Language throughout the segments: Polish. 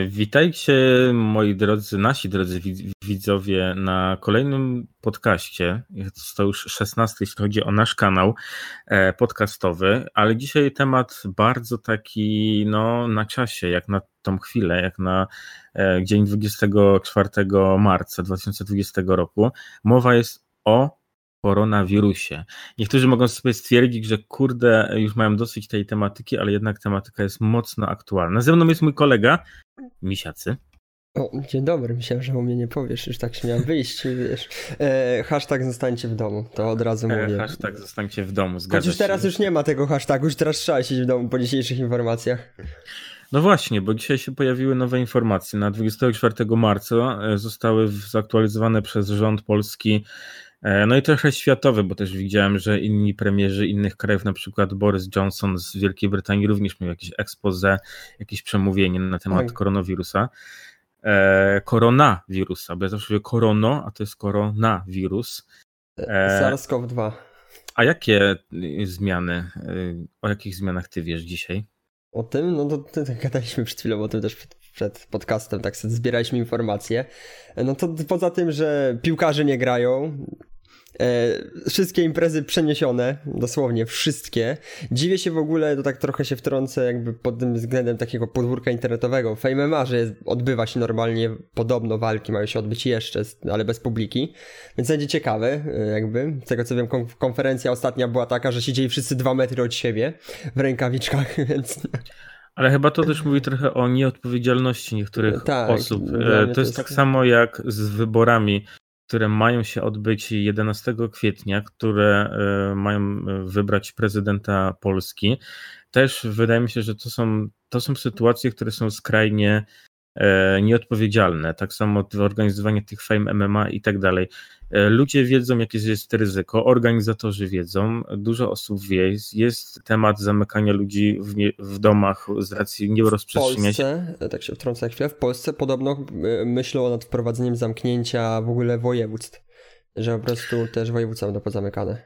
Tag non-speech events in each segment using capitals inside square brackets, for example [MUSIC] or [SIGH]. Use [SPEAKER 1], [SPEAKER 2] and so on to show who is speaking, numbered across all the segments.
[SPEAKER 1] Witajcie moi drodzy, nasi drodzy widzowie na kolejnym podcaście. Jest to już 16, jeśli chodzi o nasz kanał e, podcastowy, ale dzisiaj temat bardzo taki no, na czasie, jak na tą chwilę, jak na e, dzień 24 marca 2020 roku. Mowa jest o koronawirusie. Niektórzy mogą sobie stwierdzić, że kurde, już mają dosyć tej tematyki, ale jednak tematyka jest mocno aktualna. Ze mną jest mój kolega, Misiacy.
[SPEAKER 2] O, dzień dobry, myślałem, że o mnie nie powiesz, już tak się miałem wyjść, wiesz. E, hashtag zostańcie w domu, to od razu e, mówię. E,
[SPEAKER 1] hashtag zostańcie w domu, zgadza
[SPEAKER 2] Choć już teraz już nie ma tego hashtagu, już teraz trzeba siedzieć w domu po dzisiejszych informacjach.
[SPEAKER 1] No właśnie, bo dzisiaj się pojawiły nowe informacje. Na 24 marca e, zostały zaktualizowane przez rząd polski no i trochę światowy, bo też widziałem, że inni premierzy innych krajów, na przykład Boris Johnson z Wielkiej Brytanii również miał jakieś expose, jakieś przemówienie na temat tak. koronawirusa. E, koronawirusa, bo ja zawsze mówię korono, a to jest koronawirus.
[SPEAKER 2] E, SARS-CoV-2.
[SPEAKER 1] A jakie zmiany, e, o jakich zmianach ty wiesz dzisiaj?
[SPEAKER 2] O tym? No to, to, to gadaliśmy przed chwilą o tym też przed, przed podcastem, tak sobie zbieraliśmy informacje. No to poza tym, że piłkarze nie grają, E, wszystkie imprezy przeniesione, dosłownie wszystkie. Dziwię się w ogóle, to tak trochę się wtrącę jakby pod tym względem takiego podwórka internetowego. Fame MMA, że odbywa się normalnie, podobno walki mają się odbyć jeszcze, ale bez publiki, więc będzie ciekawe e, jakby. Z tego co wiem, konferencja ostatnia była taka, że siedzieli wszyscy dwa metry od siebie w rękawiczkach, [LAUGHS] więc...
[SPEAKER 1] Ale chyba to też mówi trochę o nieodpowiedzialności niektórych tak, osób. E, to jest, to jest tak samo jak z wyborami które mają się odbyć 11 kwietnia, które e, mają e, wybrać prezydenta Polski. Też wydaje mi się, że to są, to są sytuacje, które są skrajnie E, nieodpowiedzialne. Tak samo organizowanie tych fame MMA i tak dalej. E, ludzie wiedzą, jakie jest ryzyko, organizatorzy wiedzą, dużo osób wie, jest temat zamykania ludzi w, nie, w domach z racji nierozprzestrzeniania się.
[SPEAKER 2] W Polsce, tak się wtrącę chwilę, w Polsce podobno e, myślą nad wprowadzeniem zamknięcia w ogóle województw że po prostu też województwa będą pozamykane.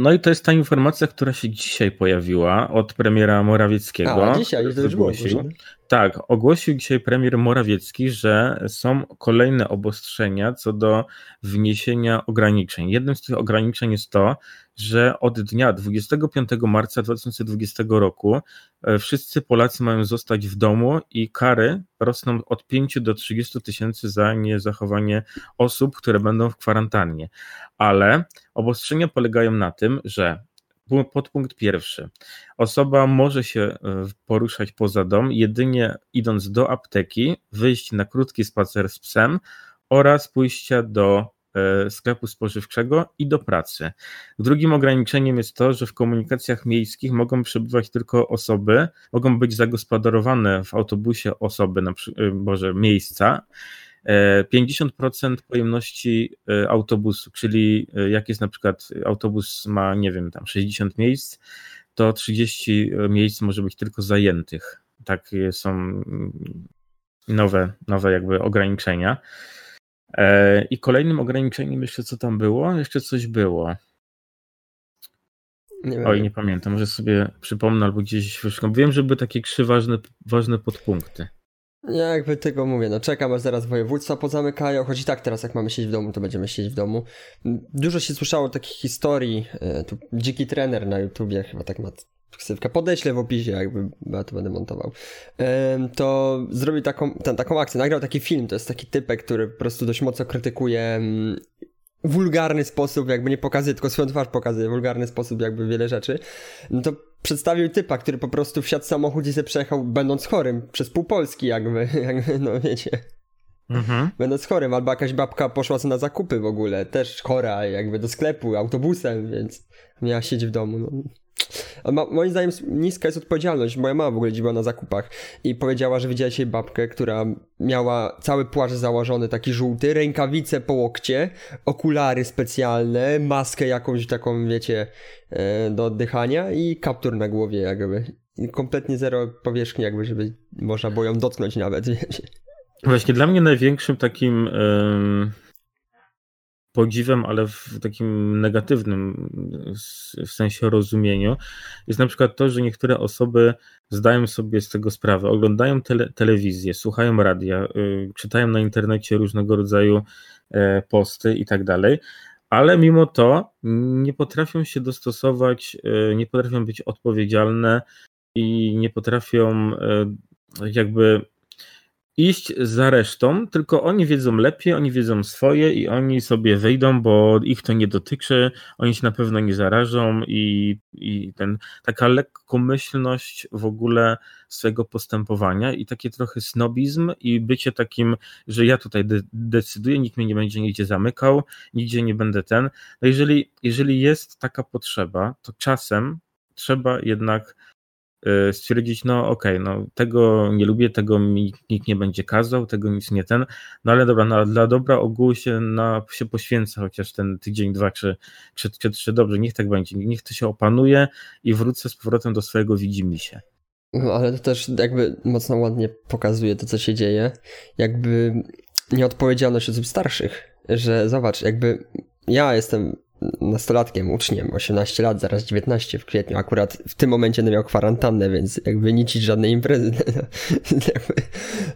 [SPEAKER 1] No i to jest ta informacja, która się dzisiaj pojawiła od premiera Morawieckiego.
[SPEAKER 2] A, dzisiaj, to już ogłosił.
[SPEAKER 1] Tak, ogłosił dzisiaj premier Morawiecki, że są kolejne obostrzenia co do wniesienia ograniczeń. Jednym z tych ograniczeń jest to, że od dnia 25 marca 2020 roku e, wszyscy Polacy mają zostać w domu i kary rosną od 5 do 30 tysięcy za niezachowanie osób, które będą w kwarantannie. Ale obostrzenia polegają na tym, że podpunkt pierwszy. Osoba może się e, poruszać poza dom jedynie idąc do apteki, wyjść na krótki spacer z psem oraz pójścia do e, sklepu spożywczego i do pracy. Drugim ograniczeniem jest to, że w komunikacjach miejskich mogą przebywać tylko osoby, mogą być zagospodarowane w autobusie osoby, na Boże, miejsca, 50% e, pojemności e, autobusu, czyli e, jak jest na przykład autobus ma, nie wiem, tam 60 miejsc, to 30 miejsc może być tylko zajętych. Takie są mm, nowe, nowe jakby ograniczenia. I kolejnym ograniczeniem jeszcze co tam było? Jeszcze coś było. Nie Oj, nie pamiętam, może sobie przypomnę albo gdzieś wyszukam. Wiem, że były takie trzy ważne, ważne podpunkty.
[SPEAKER 2] Ja jakby tego mówię, no czekam aż zaraz województwa pozamykają, choć i tak teraz jak mamy siedzieć w domu, to będziemy siedzieć w domu. Dużo się słyszało takich historii, e, tu dziki trener na YouTubie chyba tak ma ksywkę, podeślę w opisie, jakby ja to będę montował, to zrobił taką, ten, taką akcję, nagrał taki film, to jest taki typek, który po prostu dość mocno krytykuje mm, wulgarny sposób, jakby nie pokazuje, tylko swoją twarz pokazuje, wulgarny sposób jakby wiele rzeczy, no to przedstawił typa, który po prostu wsiadł w samochód i się przejechał będąc chorym przez pół Polski jakby, [LAUGHS] jakby no wiecie. Mhm. Będąc chorym, albo jakaś babka poszła na zakupy w ogóle, też chora, jakby do sklepu, autobusem, więc miała siedzieć w domu. No. Ma, moim zdaniem niska jest odpowiedzialność. Moja mama w ogóle dziwiła na zakupach i powiedziała, że widziała dzisiaj babkę, która miała cały płaszcz założony, taki żółty, rękawice po łokcie, okulary specjalne, maskę jakąś taką, wiecie, e, do oddychania i kaptur na głowie jakby. Kompletnie zero powierzchni jakby, żeby można było ją dotknąć nawet, wiecie.
[SPEAKER 1] Właśnie dla mnie największym takim... podziwem, ale w takim negatywnym w sensie rozumieniu, jest na przykład to, że niektóre osoby zdają sobie z tego sprawę, oglądają tele, telewizję, słuchają radia, y, czytają na internecie różnego rodzaju e, posty i tak dalej, ale mimo to nie potrafią się dostosować, e, nie potrafią być odpowiedzialne i nie potrafią e, jakby iść za resztą, tylko oni wiedzą lepiej, oni wiedzą swoje i oni sobie wejdą, bo ich to nie dotyczy, oni się na pewno nie zarażą i, i ten, taka lekkomyślność w ogóle swojego postępowania i takie trochę snobizm i bycie takim, że ja tutaj de decyduję, nikt mnie nie będzie nigdzie zamykał, nigdzie nie będę ten. No jeżeli, jeżeli jest taka potrzeba, to czasem trzeba jednak stwierdzić, no okej, okay, no tego nie lubię, tego mi nikt nie będzie kazał, tego nic nie ten, no ale dobra, no, dla dobra ogółu się, na, się poświęcę chociaż ten tydzień, dwa, czy, czy, czy, czy dobrze, niech tak będzie, niech to się opanuje i wrócę z powrotem do swojego widzimisię.
[SPEAKER 2] No, ale to też jakby mocno ładnie pokazuje to, co się dzieje, jakby nieodpowiedzialność osób starszych, że zobacz, jakby ja jestem nastolatkiem, uczniem, 18 lat, zaraz 19 w kwietniu. Akurat w tym momencie będę miał kwarantannę, więc jakby nic żadnej imprezy. [LAUGHS]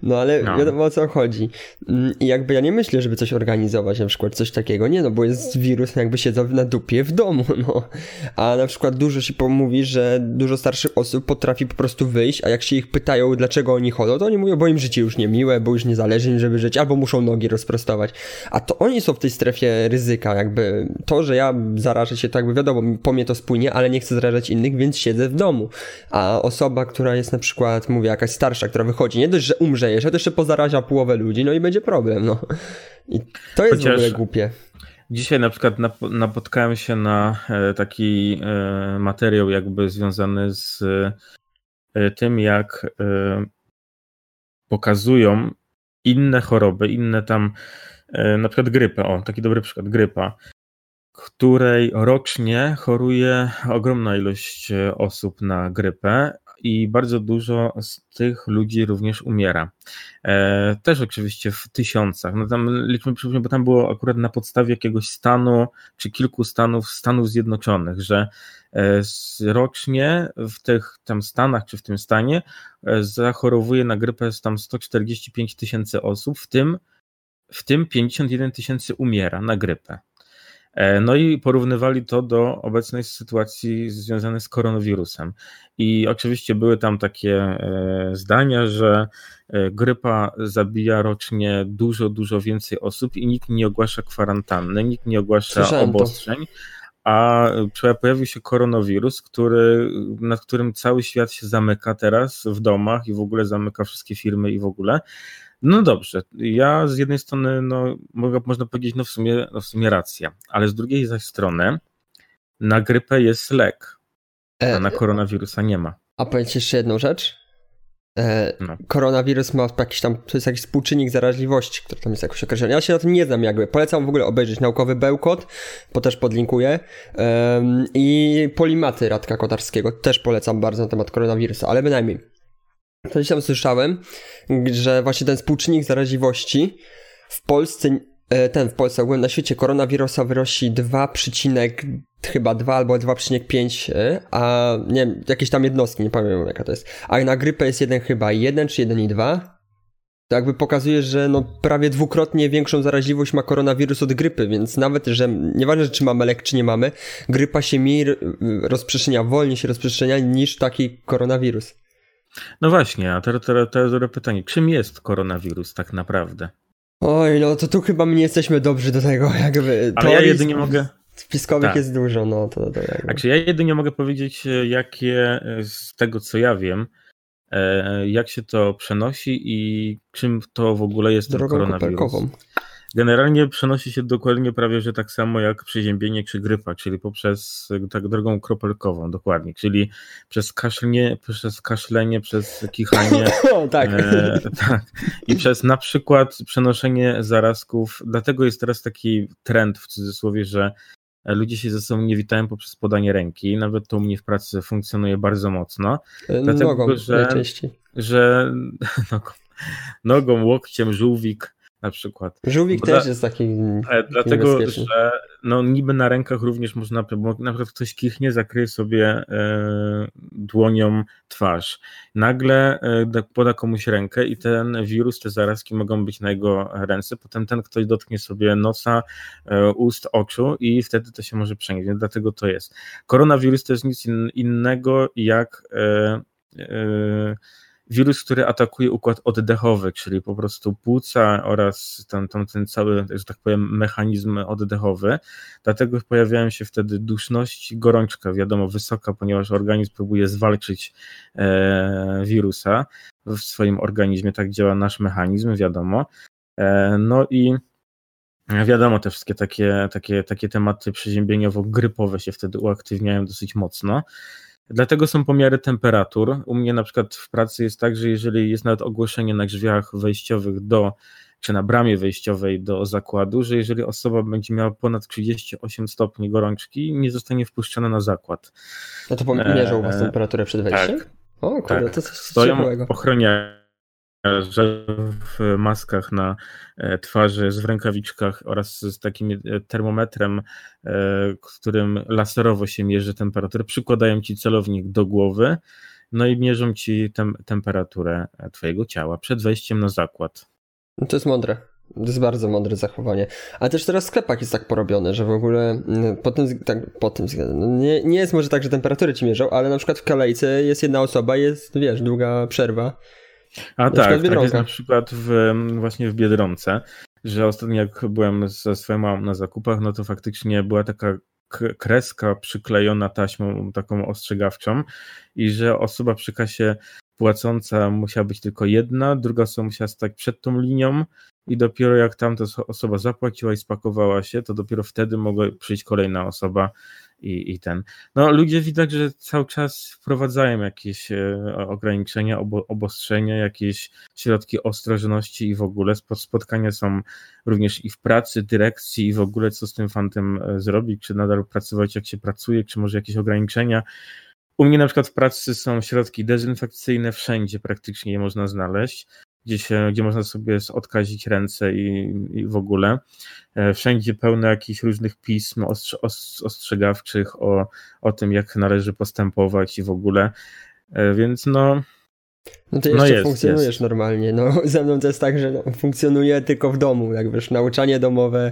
[SPEAKER 2] No ale no. wiadomo o co chodzi. Mm, I jakby ja nie myślę, żeby coś organizować, na przykład coś takiego. Nie, no bo jest wirus, jakby siedzą na dupie w domu, [LAUGHS] no. A na przykład dużo się pomówi, że dużo starszych osób potrafi po prostu wyjść, a jak się ich pytają, dlaczego oni chodzą, to oni mówią, bo im życie już nie miłe, bo już nie zależy im, żeby żyć, albo muszą nogi rozprostować. A to oni są w tej strefie ryzyka, jakby to, że że ja zarażę się, tak by wiadomo, po mnie to spłynie, ale nie chcę zarażać innych, więc siedzę w domu. A osoba, która jest na przykład, mówię, jakaś starsza, która wychodzi, nie dość, że umrze jeszcze, to jeszcze pozarazia połowę ludzi, no i będzie problem, no. I to jest Chociaż... w ogóle głupie.
[SPEAKER 1] Dzisiaj na przykład napotkałem się na e, taki e, materiał jakby związany z e, tym, jak pokazują inne choroby, inne tam, na przykład grypę, o, taki dobry przykład, grypa, której rocznie choruje ogromna ilość e, osób na grypę i bardzo dużo z tych ludzi również umiera. E, też oczywiście w tysiącach. No tam liczmy przypomnę, bo tam było akurat na podstawie jakiegoś stanu, czy kilku stanów Stanów Zjednoczonych, że e, rocznie w tych tam stanach, czy w tym stanie zachorowuje na grypę tam 145 tysięcy osób, w tym, w tym 51 tysięcy umiera na grypę. E, no i porównywali to do obecnej sytuacji związanej z koronawirusem. I oczywiście były tam takie e, zdania, że e, grypa zabija rocznie dużo, dużo więcej osób i nikt nie ogłasza kwarantanny, nikt nie ogłasza Słyszałem obostrzeń. To. A pojawił się koronawirus, który, nad którym cały świat się zamyka teraz w domach i w ogóle zamyka wszystkie firmy i w ogóle. No dobrze, ja z jednej strony, no, mogę, można powiedzieć, no w, sumie, no w sumie racja, ale z drugiej zaś strony na grypę jest lek, a e, na koronawirusa nie ma.
[SPEAKER 2] A powiedz jeszcze jedną rzecz. E, no. Koronawirus ma jakiś tam, to jest jakiś współczynnik zaraźliwości, który tam jest jakoś określony. Ja się na tym nie znam jakby. Polecam w ogóle obejrzeć naukowy bełkot, bo też podlinkuję. I polimaty Radka Kotarskiego też polecam bardzo na temat koronawirusa, ale bynajmniej. To gdzieś tam słyszałem, że właśnie ten współczynnik zaraźliwości w Polsce, e, ten w Polsce, ogólnie na świecie koronawirusa wyrosi 2, chyba 2 albo 2,5, e, a nie wiem, jakieś tam jednostki, nie pamiętam jaka to jest. A na grypę jest jeden chyba 1 czy 1,2. To jakby pokazuje, że no prawie dwukrotnie większą zaraźliwość ma koronawirus od grypy, więc nawet, że nieważne czy mamy lek, czy nie mamy, grypa się mniej rozprzestrzenia, wolniej się rozprzestrzenia niż taki koronawirus.
[SPEAKER 1] No właśnie, a teraz, teraz, teraz pytanie, czym jest koronawirus tak naprawdę?
[SPEAKER 2] Oj, no to tu chyba my nie jesteśmy dobrzy do tego, jakby.
[SPEAKER 1] Ale ja jedynie mogę...
[SPEAKER 2] Spiskowych tak. jest dużo, no to, to jakby.
[SPEAKER 1] Znaczy ja jedynie mogę powiedzieć, e, jakie e, z tego co ja wiem, e, jak się to przenosi i czym to w ogóle jest Drogą ten koronawirus. Koperkową. Generalnie przenosi się dokładnie prawie, że tak samo jak przeziębienie czy grypa, czyli poprzez tak drogą kropelkową, dokładnie, czyli przez kaszlenie, przez kaszlenie, przez kichanie. [COUGHS]
[SPEAKER 2] Tak. E,
[SPEAKER 1] tak. I przez na przykład przenoszenie zarazków. Dlatego jest teraz taki trend w cudzysłowie, że ludzie się ze sobą nie witają poprzez podanie ręki. Nawet to u mnie w pracy funkcjonuje bardzo mocno.
[SPEAKER 2] E, dlatego, nogą, że,
[SPEAKER 1] że [LAUGHS] nogą, nogą, łokciem, żółwik na przykład.
[SPEAKER 2] Żółwik bo też jest taki.
[SPEAKER 1] Dlatego, że no, niby na rękach również można, bo na przykład ktoś kichnie, zakryje sobie e, dłonią twarz. Nagle e, poda komuś rękę i ten wirus, te zarazki mogą być na jego ręce. Potem ten ktoś dotknie sobie nosa, e, ust, oczu i wtedy to się może przenieść. Więc dlatego to jest. Koronawirus to jest nic innego jak. Wirus, który atakuje układ oddechowy, czyli po prostu płuca oraz ten, ten, ten cały, że tak powiem, mechanizm oddechowy. Dlatego pojawiają się wtedy duszność, gorączka, wiadomo, wysoka, ponieważ organizm próbuje zwalczyć e, wirusa w swoim organizmie. Tak działa nasz mechanizm, wiadomo. E, no i Wiadomo, te wszystkie takie, takie, takie tematy przeziębieniowo-grypowe się wtedy uaktywniają dosyć mocno. Dlatego są pomiary temperatur. U mnie na przykład w pracy jest tak, że jeżeli jest nawet ogłoszenie na drzwiach wejściowych do, czy na bramie wejściowej do zakładu, że jeżeli osoba będzie miała ponad 38 stopni gorączki, nie zostanie wpuszczona na zakład.
[SPEAKER 2] No to pomierzą was e, temperaturę przed wejściem?
[SPEAKER 1] Tak. O kurde, tak. to coś Stoją ochroniacze że w maskach na e, twarzy, w rękawiczkach oraz z takim e, termometrem, e, którym laserowo się mierzy temperaturę, przykładają ci celownik do głowy, no i mierzą ci tem temperaturę twojego ciała przed wejściem na zakład.
[SPEAKER 2] No to jest mądre. To jest bardzo mądre zachowanie. Ale też teraz w sklepach jest tak porobione, że w ogóle mm, po tym, tak, po tym no nie, nie jest może tak, że temperatury ci mierzą, ale na przykład w kolejce jest jedna osoba, jest, wiesz, długa przerwa
[SPEAKER 1] a tak, tak jest na przykład w, właśnie w Biedronce, że ostatnio jak byłem ze swoją mamą na zakupach, no to faktycznie była taka kreska przyklejona taśmą taką ostrzegawczą i że osoba przy kasie płacąca musiała być tylko jedna, druga osoba musiała stać przed tą linią i dopiero jak tamta osoba zapłaciła i spakowała się, to dopiero wtedy mogła przyjść kolejna osoba i, i ten. No, ludzie widać, że cały czas wprowadzają jakieś e, ograniczenia, obo, obostrzenia, jakieś środki ostrożności i w ogóle spotkania są również i w pracy, dyrekcji i w ogóle co z tym fantem e, zrobić, czy nadal pracować jak się pracuje, czy może jakieś ograniczenia. U mnie na przykład w pracy są środki dezynfekcyjne, wszędzie praktycznie je można znaleźć gdzie, się, gdzie można sobie odkazić ręce i, i w ogóle. E, wszędzie pełno jakichś różnych pism ostrzegawczych o, o tym, jak należy postępować i w ogóle. E, więc no.
[SPEAKER 2] No to no jeszcze no jest, funkcjonujesz jest. normalnie. No, [LAUGHS] ze mną to jest tak, że no, funkcjonuje tylko w domu, jak wiesz, nauczanie domowe,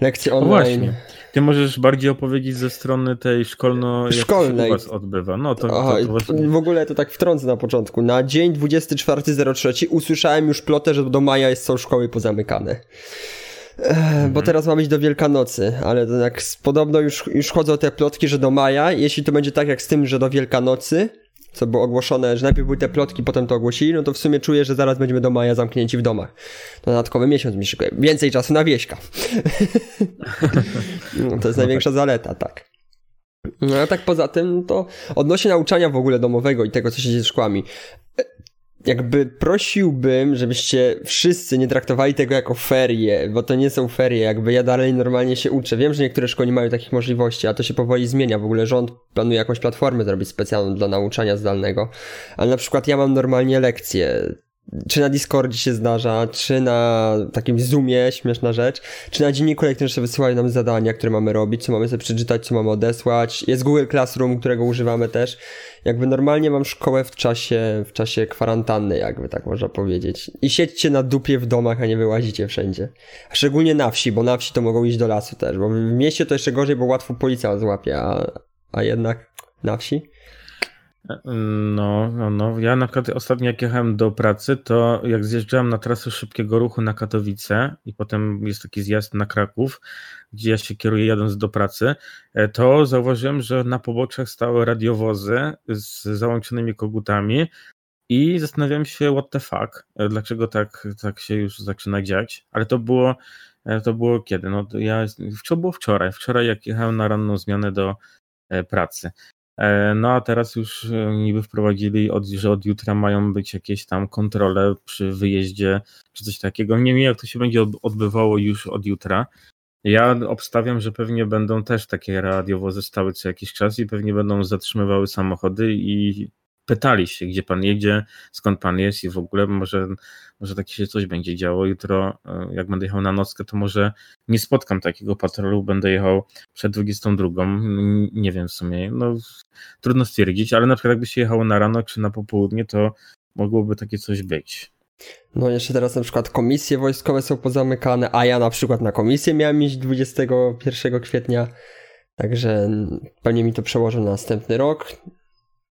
[SPEAKER 2] lekcje online. No właśnie.
[SPEAKER 1] Ty możesz bardziej opowiedzieć ze strony tej szkolno
[SPEAKER 2] szkolnej.
[SPEAKER 1] Jak się odbywa. No to,
[SPEAKER 2] Aha, to, to, W ogóle to tak wtrącę na początku. Na dzień 24.03 usłyszałem już plotę, że do maja są szkoły pozamykane. Mhm. Bo teraz ma być do Wielkanocy, ale to jak podobno już, już chodzą te plotki, że do maja. Jeśli to będzie tak jak z tym, że do Wielkanocy, co było ogłoszone, że najpierw były te plotki, potem to ogłosili, no to w sumie czuję, że zaraz będziemy do maja zamknięci w domach. To dodatkowy miesiąc mi szykuje. Więcej czasu na wieśka. [LAUGHS] no, to jest największa zaleta, tak. No a tak poza tym, to odnośnie nauczania w ogóle domowego i tego, co się dzieje z szkłami jakby prosiłbym, żebyście wszyscy nie traktowali tego jako ferie, bo to nie są ferie, jakby ja dalej normalnie się uczę. Wiem, że niektóre szkoły nie mają takich możliwości, a to się powoli zmienia. W ogóle rząd planuje jakąś platformę zrobić specjalną dla nauczania zdalnego, ale na przykład ja mam normalnie lekcje czy na Discordzie się zdarza, czy na takim Zoomie, śmieszna rzecz, czy na dzienniku elektronicznym wysyłają nam zadania, które mamy robić, co mamy sobie przeczytać, co mamy odesłać. Jest Google Classroom, którego używamy też. Jakby normalnie mam szkołę w czasie, w czasie kwarantanny, jakby tak można powiedzieć. I siedźcie na dupie w domach, a nie wyłazicie wszędzie. Szczególnie na wsi, bo na wsi to mogą iść do lasu też, bo w mieście to jeszcze gorzej, bo łatwo policja złapie, a, a jednak na wsi.
[SPEAKER 1] No, no, no, ja na przykład ostatnio jak jechałem do pracy, to jak zjeżdżałem na trasę szybkiego ruchu na Katowice i potem jest taki zjazd na Kraków, gdzie ja się kieruję jadąc do pracy, e, to zauważyłem, że na poboczach stały radiowozy z załączonymi kogutami i zastanawiałem się what the fuck, e, dlaczego tak, tak się już zaczyna dziać, ale to było e, to było kiedy? No ja, to było wczoraj, wczoraj jak jechałem na ranną zmianę do pracy. No a teraz już niby wprowadzili, od, że od jutra mają być jakieś tam kontrole przy wyjeździe, czy coś takiego. Nie wiem, jak to się będzie odbywało już od jutra. Ja obstawiam, że pewnie będą też takie radiowozy stały co jakiś czas i pewnie będą zatrzymywały samochody i pytali się, gdzie pan jedzie, skąd pan jest i w ogóle może, może takie się coś będzie działo. Jutro, e, jak będę jechał na nockę, to może nie spotkam takiego patrolu, będę jechał przed 22. Nie wiem w sumie, no trudno stwierdzić, ale na przykład jakby się jechało na rano czy na popołudnie, to mogłoby takie coś być.
[SPEAKER 2] No jeszcze teraz na przykład komisje wojskowe są pozamykane, a ja na przykład na komisję miałem iść 21 kwietnia, także pewnie mi to przełoży na następny rok.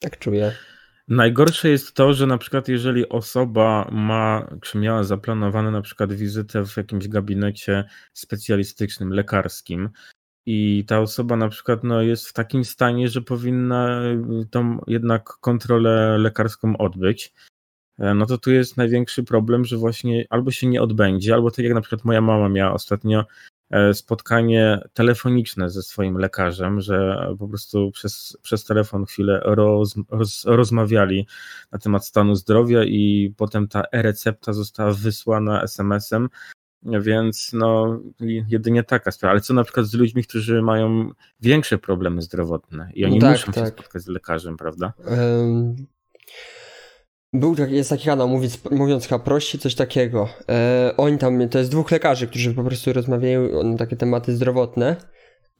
[SPEAKER 2] Tak czuję.
[SPEAKER 1] Najgorsze jest to, że na przykład jeżeli osoba ma, czy miała zaplanowane na przykład wizytę w jakimś gabinecie specjalistycznym, lekarskim i ta osoba na przykład no, jest w takim stanie, że powinna tą jednak kontrolę lekarską odbyć, no to tu jest największy problem, że właśnie albo się nie odbędzie, albo tak jak na przykład moja mama miała ostatnio E, spotkanie telefoniczne ze swoim lekarzem, że po prostu przez, przez telefon chwilę roz, roz, rozmawiali na temat stanu zdrowia i potem ta e-recepta została wysłana SMS-em, więc no jedynie taka sprawa. Ale co na przykład z ludźmi, którzy mają większe problemy zdrowotne i oni no tak, muszą tak. się spotkać z lekarzem, prawda? Um,
[SPEAKER 2] był taki, jest taki kanał, mówiąc, mówiąc chyba coś takiego. E, oni tam, to jest dwóch lekarzy, którzy po prostu rozmawiają na takie tematy zdrowotne.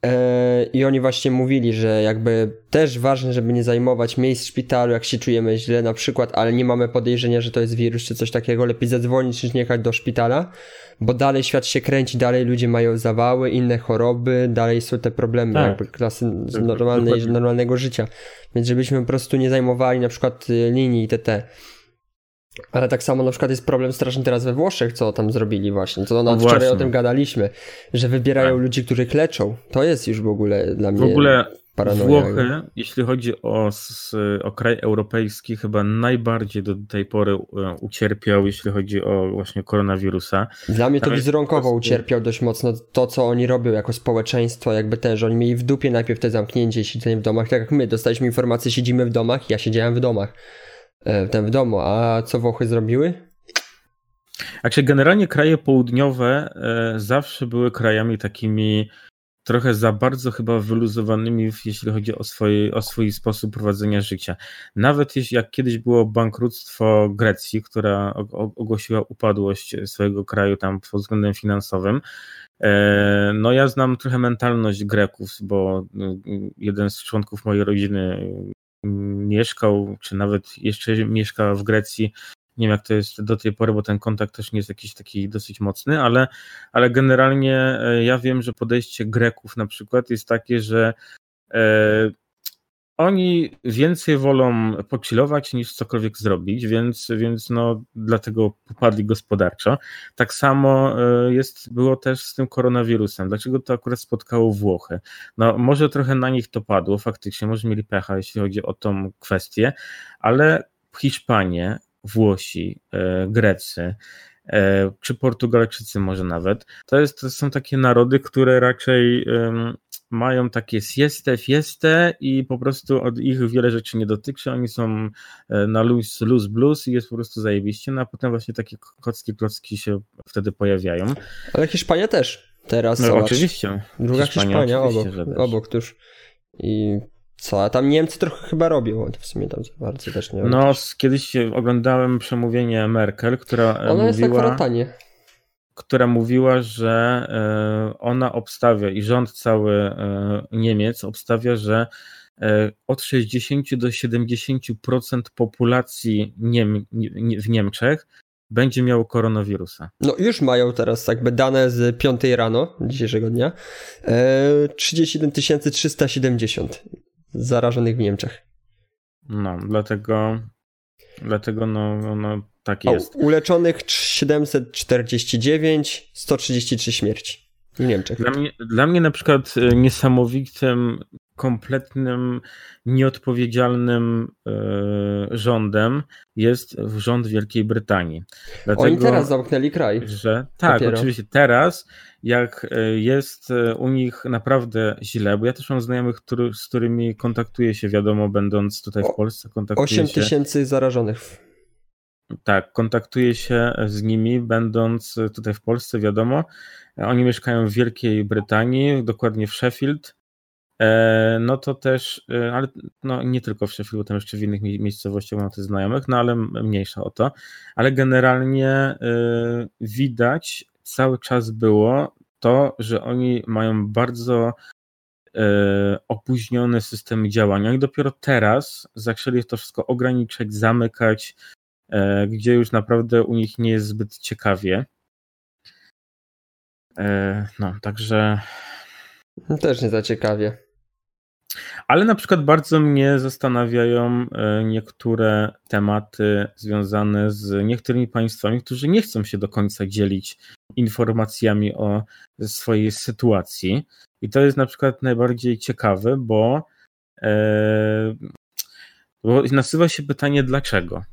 [SPEAKER 2] E, I oni właśnie mówili, że jakby też ważne, żeby nie zajmować miejsc w szpitalu, jak się czujemy źle na przykład, ale nie mamy podejrzenia, że to jest wirus czy coś takiego, lepiej zadzwonić niż nie jechać do szpitala, bo dalej świat się kręci, dalej ludzie mają zawały, inne choroby, dalej są te problemy tak. jakby klasy normalnej, normalnego życia. Więc żebyśmy po prostu nie zajmowali na przykład y, linii TT. Ale tak samo na przykład jest problem straszny teraz we Włoszech, co tam zrobili właśnie. Co no wczoraj o tym gadaliśmy, że wybierają tak. ludzi, których leczą. To jest już w ogóle dla mnie.
[SPEAKER 1] W ogóle Włochy, jeśli chodzi o, o kraj europejski, chyba najbardziej do tej pory e, ucierpiał, jeśli chodzi o właśnie koronawirusa.
[SPEAKER 2] Dla mnie to wizerunkowo prostu... ucierpiał dość mocno to, co oni robią jako społeczeństwo, jakby też, że oni mieli w dupie najpierw te zamknięcie, siedzenie w domach, tak jak my, dostaliśmy informację, siedzimy w domach, ja siedziałem w domach. E, ten w domu. A co Włochy zrobiły?
[SPEAKER 1] Znaczy, generalnie kraje południowe e, zawsze były krajami takimi trochę za bardzo chyba wyluzowanymi, jeśli chodzi o, o swój sposób prowadzenia życia. Nawet jeśli, jak kiedyś było bankructwo Grecji, która ogłosiła upadłość swojego kraju tam pod względem finansowym, e, no ja znam trochę mentalność Greków, bo jeden z członków mojej rodziny mieszkał, czy nawet jeszcze mieszka w Grecji. Nie wiem, jak to jest do tej pory, bo ten kontakt też nie jest jakiś taki dosyć mocny, ale, ale generalnie e, ja wiem, że podejście Greków na przykład jest takie, że e, oni więcej wolą pochillować niż cokolwiek zrobić, więc, więc no, dlatego popadli gospodarczo. Tak samo e, jest, było też z tym koronawirusem. Dlaczego to akurat spotkało Włochy? No, może trochę na nich to padło, faktycznie, może mieli pecha, jeśli chodzi o tą kwestię, ale Hiszpanie, Włosi, e, Grecy, e, czy Portugalczycy może nawet, to, jest, to są takie narody, które raczej mają takie sieste, fieste i po prostu od ich wiele rzeczy nie dotyczy, oni są e, na luz, luz blues i jest po prostu zajebiście, no a potem właśnie takie kocki, klocki się wtedy pojawiają.
[SPEAKER 2] Ale Hiszpania też teraz,
[SPEAKER 1] No zobacz. oczywiście.
[SPEAKER 2] Druga Hiszpania, Hiszpania obok, obok tuż. I co, a tam Niemcy trochę chyba robią, w sumie tam bardzo też nie
[SPEAKER 1] No, kiedyś oglądałem przemówienie Merkel, która
[SPEAKER 2] Ona mówiła... jest na kwarantannie
[SPEAKER 1] która mówiła, że e, ona obstawia i rząd cały e, Niemiec obstawia, że e, od 60 do 70% populacji Niem w Niemczech będzie miało koronawirusa.
[SPEAKER 2] No już mają teraz jakby dane z 5 rano dzisiejszego dnia. 31 370 zarażonych w Niemczech.
[SPEAKER 1] No, dlatego dlatego no, no tak jest.
[SPEAKER 2] O, uleczonych 749, 133 śmierci w Niemczech.
[SPEAKER 1] Dla mnie, dla mnie na przykład e, niesamowitym, kompletnym, nieodpowiedzialnym e, rządem jest rząd Wielkiej Brytanii.
[SPEAKER 2] Dlatego, Oni teraz zamknęli kraj.
[SPEAKER 1] Że, tak, dopiero. oczywiście teraz, jak e, jest u nich naprawdę źle, bo ja też mam znajomych, który, z którymi kontaktuję się, wiadomo, będąc tutaj w Polsce.
[SPEAKER 2] 8 tysięcy zarażonych
[SPEAKER 1] tak, kontaktuję się z nimi, będąc tutaj w Polsce, wiadomo. Oni mieszkają w Wielkiej Brytanii, dokładnie w Sheffield. E, no to też, e, ale no nie tylko w Sheffieldu, tam jeszcze w innych miejscowościach mam tych znajomych, no ale mniejsza o to, ale generalnie widać cały czas było to, że oni mają bardzo opóźniony system działania i dopiero teraz zaczęli to wszystko ograniczać, zamykać, gdzie już naprawdę u nich nie jest zbyt ciekawie. E, no, także.
[SPEAKER 2] Też nie za ciekawie.
[SPEAKER 1] Ale na przykład bardzo mnie zastanawiają e, niektóre tematy związane z niektórymi państwami, którzy nie chcą się do końca dzielić informacjami o swojej sytuacji. I to jest na przykład najbardziej ciekawe, bo, e, bo nasuwa się pytanie, dlaczego?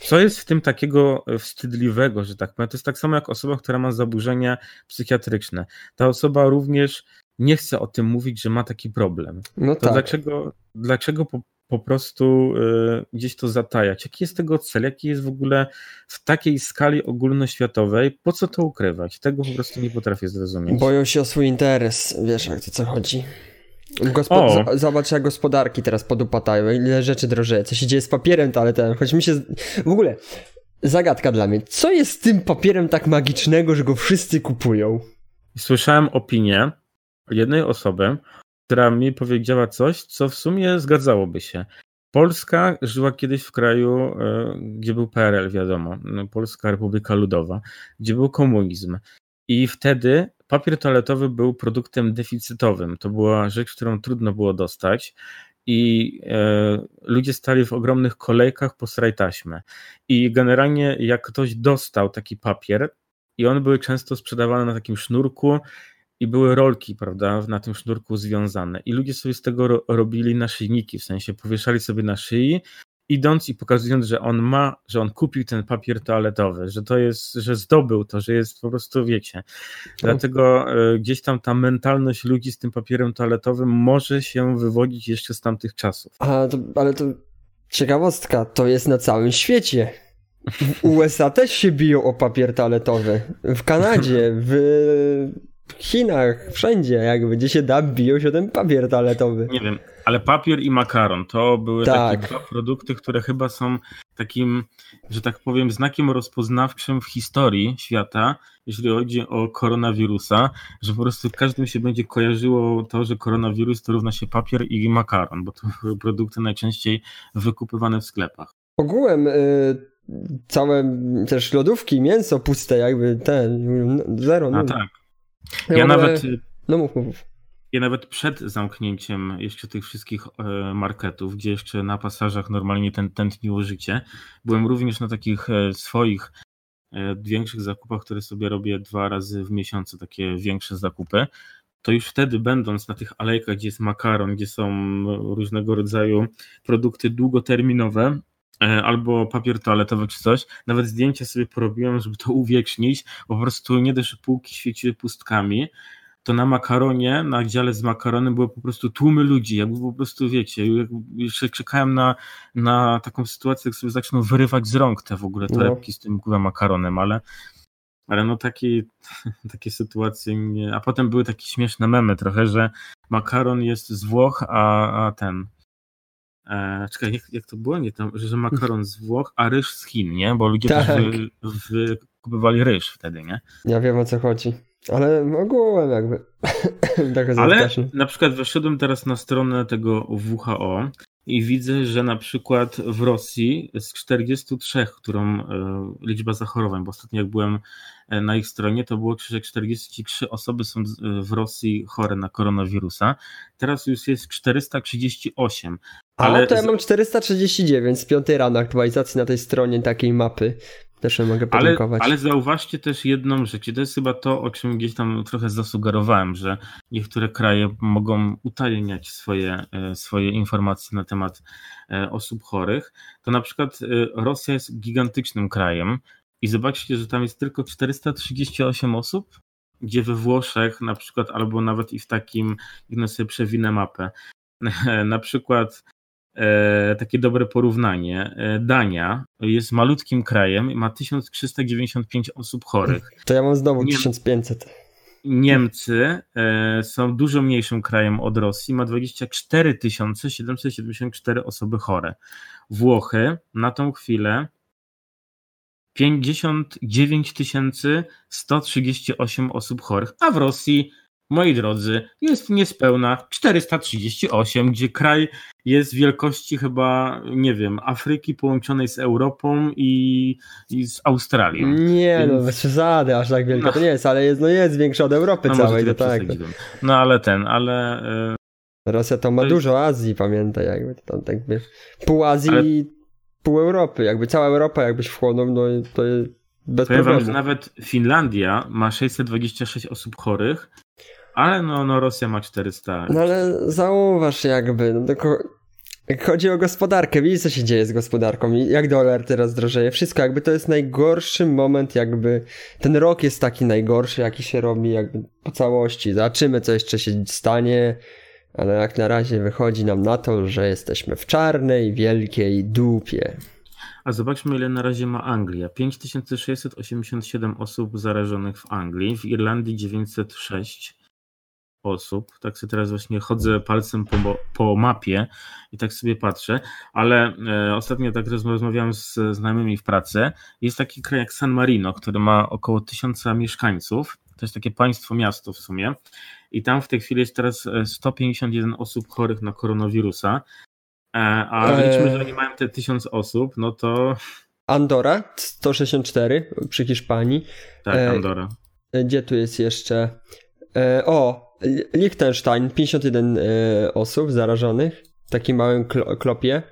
[SPEAKER 1] Co jest w tym takiego wstydliwego, że tak powiem? To jest tak samo jak osoba, która ma zaburzenia psychiatryczne. Ta osoba również nie chce o tym mówić, że ma taki problem. No to tak. dlaczego, dlaczego po, po prostu y, gdzieś to zatajać? Jaki jest tego cel? Jaki jest w ogóle w takiej skali ogólnoświatowej? Po co to ukrywać? Tego po prostu nie potrafię zrozumieć.
[SPEAKER 2] Boją się o swój interes, wiesz jak to co chodzi. Gospod zobacz, jak gospodarki teraz podupatają, ile rzeczy drożeje, co się dzieje z papierem toaletowym, choć mi się... W ogóle, zagadka dla mnie, co jest z tym papierem tak magicznego, że go wszyscy kupują?
[SPEAKER 1] Słyszałem opinię jednej osoby, która mi powiedziała coś, co w sumie zgadzałoby się. Polska żyła kiedyś w kraju, e, gdzie był PRL, wiadomo, Polska Republika Ludowa, gdzie był komunizm. I wtedy papier toaletowy był produktem deficytowym. To była rzecz, którą trudno było dostać i e, ludzie stali w ogromnych kolejkach po taśmy. I generalnie jak ktoś dostał taki papier i one były często sprzedawane na takim sznurku i były rolki, prawda, na tym sznurku związane. I ludzie sobie z tego ro robili naszyjniki, w sensie powieszali sobie na szyi idąc i pokazując, że on ma, że on kupił ten papier toaletowy, że to jest, że zdobył to, że jest po prostu, wiecie. Dlatego e, gdzieś tam ta mentalność ludzi z tym papierem toaletowym może się wywodzić jeszcze z tamtych czasów.
[SPEAKER 2] A, to, ale to ciekawostka, to jest na całym świecie. W USA też się biją o papier toaletowy. W Kanadzie, w Chinach, wszędzie jakby, gdzie się da, biją się ten papier toaletowy.
[SPEAKER 1] Nie wiem, ale papier i makaron to były tak. takie dwa produkty, które chyba są takim, że tak powiem, znakiem rozpoznawczym w historii świata, jeśli chodzi o koronawirusa, że po prostu każdym się będzie kojarzyło to, że koronawirus to równa się papier i makaron, bo to były produkty najczęściej wykupywane w sklepach.
[SPEAKER 2] Ogółem y, całe też lodówki, mięso puste, jakby ten, zero.
[SPEAKER 1] No. A tak. Ja, ja nawet. No mów, mów. Ja nawet przed zamknięciem jeszcze tych wszystkich e, marketów, gdzie jeszcze na pasażach normalnie ten, tętniło życie, byłem również na takich e, swoich e, większych zakupach, które sobie robię dwa razy w miesiącu, takie większe zakupy. To już wtedy, będąc na tych alejkach, gdzie jest makaron, gdzie są różnego rodzaju produkty długoterminowe, albo papier toaletowy czy coś. Nawet zdjęcia sobie porobiłem, żeby to uwiecznić. Po prostu nie dość, że półki świeciły pustkami, to na makaronie, na dziale z makaronem były po prostu tłumy ludzi, jakby po prostu wiecie, jeszcze czekałem na, na taką sytuację, jak sobie zaczną wyrywać z rąk te w ogóle torebki no. z tym kurwa makaronem, ale ale no takie, [LAUGHS] takie sytuacje. A potem były takie śmieszne memy trochę, że makaron jest z Włoch, a, a ten... E, czekaj, jak, jak to było? Nie, tam, że makaron z Włoch, a ryż z Chin, nie? Bo ludzie tak. też wy, wykupywali ryż wtedy, nie?
[SPEAKER 2] Ja wiem o co chodzi. Ale ogółem jakby. [COUGHS]
[SPEAKER 1] Ale na przykład weszedłem teraz na stronę tego WHO i widzę, że na przykład w Rosji z 43, którą e, liczba zachorowań, bo ostatnio jak byłem e, na ich stronie, to było, że 43 osoby są w Rosji chore na koronawirusa. Teraz już jest 438.
[SPEAKER 2] Ale A to ja mam 439 z piątej rano aktualizacji na tej stronie takiej mapy. Też mogę
[SPEAKER 1] podlinkować. Ale, ale zauważcie też jedną rzecz, i to jest chyba to, o czym gdzieś tam trochę zasugerowałem, że niektóre kraje mogą utajniać swoje, e, swoje informacje na temat e, osób chorych. To na przykład e, Rosja jest gigantycznym krajem i zobaczcie, że tam jest tylko 438 osób, gdzie we Włoszech na przykład, albo nawet i w takim, jak sobie przewinę mapę, [LAUGHS] na przykład takie dobre porównanie. E, Dania jest malutkim krajem, ma 1395 osób chorych.
[SPEAKER 2] To ja mam znowu Nie, 1500.
[SPEAKER 1] Niemcy e, są dużo mniejszym krajem od Rosji, ma 24 774 osoby chore. Włochy na tą chwilę 59 138 osób chorych, a w Rosji, moi drodzy, jest niespełna 438, gdzie kraj jest wielkości chyba, nie wiem, Afryki połączonej z Europą i, i z Australią.
[SPEAKER 2] Nie, no, Więc... no bez przesady, aż tak wielka no. to nie jest, ale jest, no jest większa od Europy no, całej, to tak.
[SPEAKER 1] No ale ten, ale...
[SPEAKER 2] Yy... Rosja to ma to dużo Azji, pamiętaj, jakby to tam tak by pół Azji ale pół Europy. Jakby cała Europa jakbyś wchłonął, no to jest bez Powiem problemu. Wam,
[SPEAKER 1] że nawet Finlandia ma 626 osób chorych, ale no, no Rosja ma 400.
[SPEAKER 2] No ale zauważ jakby, no tylko chodzi o gospodarkę, widzisz co się dzieje z gospodarką jak dolar teraz drożeje, wszystko jakby to jest najgorszy moment jakby, ten rok jest taki najgorszy jaki się robi jakby po całości, zobaczymy co jeszcze się stanie, ale jak na razie wychodzi nam na to, że jesteśmy w czarnej, wielkiej dupie.
[SPEAKER 1] A zobaczmy, ile na razie ma Anglia. 5687 osób zarażonych w Anglii, w Irlandii 906 osób. Tak sobie teraz właśnie chodzę palcem po, po mapie i tak sobie patrzę, ale e, ostatnio tak rozmawiałem z znajomymi w pracy. Jest taki kraj jak San Marino, który ma około tysiąca mieszkańców. To jest takie państwo, miasto w sumie i tam w tej chwili jest teraz 151 e, osób chorych na koronawirusa, e, a eee... liczmy, że oni mają te 1000 osób, no to...
[SPEAKER 2] Andora 164 przy Hiszpanii.
[SPEAKER 1] Tak, e, Andora.
[SPEAKER 2] Gdzie tu jest jeszcze? O, Liechtenstein 51 osób zarażonych w takim małym klopie.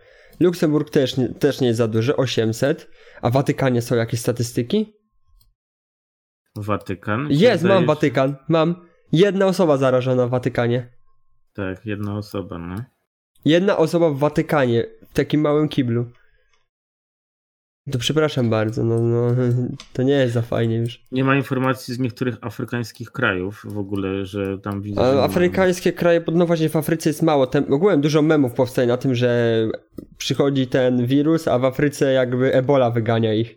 [SPEAKER 2] Luksemburg też, też nie jest za duży, 800. A w Watykanie są jakieś statystyki?
[SPEAKER 1] Watykan?
[SPEAKER 2] Jest, mam Watykan, mam. Jedna osoba zarażona w Watykanie.
[SPEAKER 1] Tak, jedna osoba, no.
[SPEAKER 2] Jedna osoba w Watykanie, w takim małym kiblu. To przepraszam bardzo, no, no [LAUGHS] to nie jest za fajnie już.
[SPEAKER 1] Nie ma informacji z niektórych afrykańskich krajów w ogóle, że tam widzę.
[SPEAKER 2] Ale afrykańskie ma... kraje, no właśnie w Afryce jest mało. Tem, ogółem dużo memów powstaje na tym, że przychodzi ten wirus, a w Afryce jakby ebola wygania ich.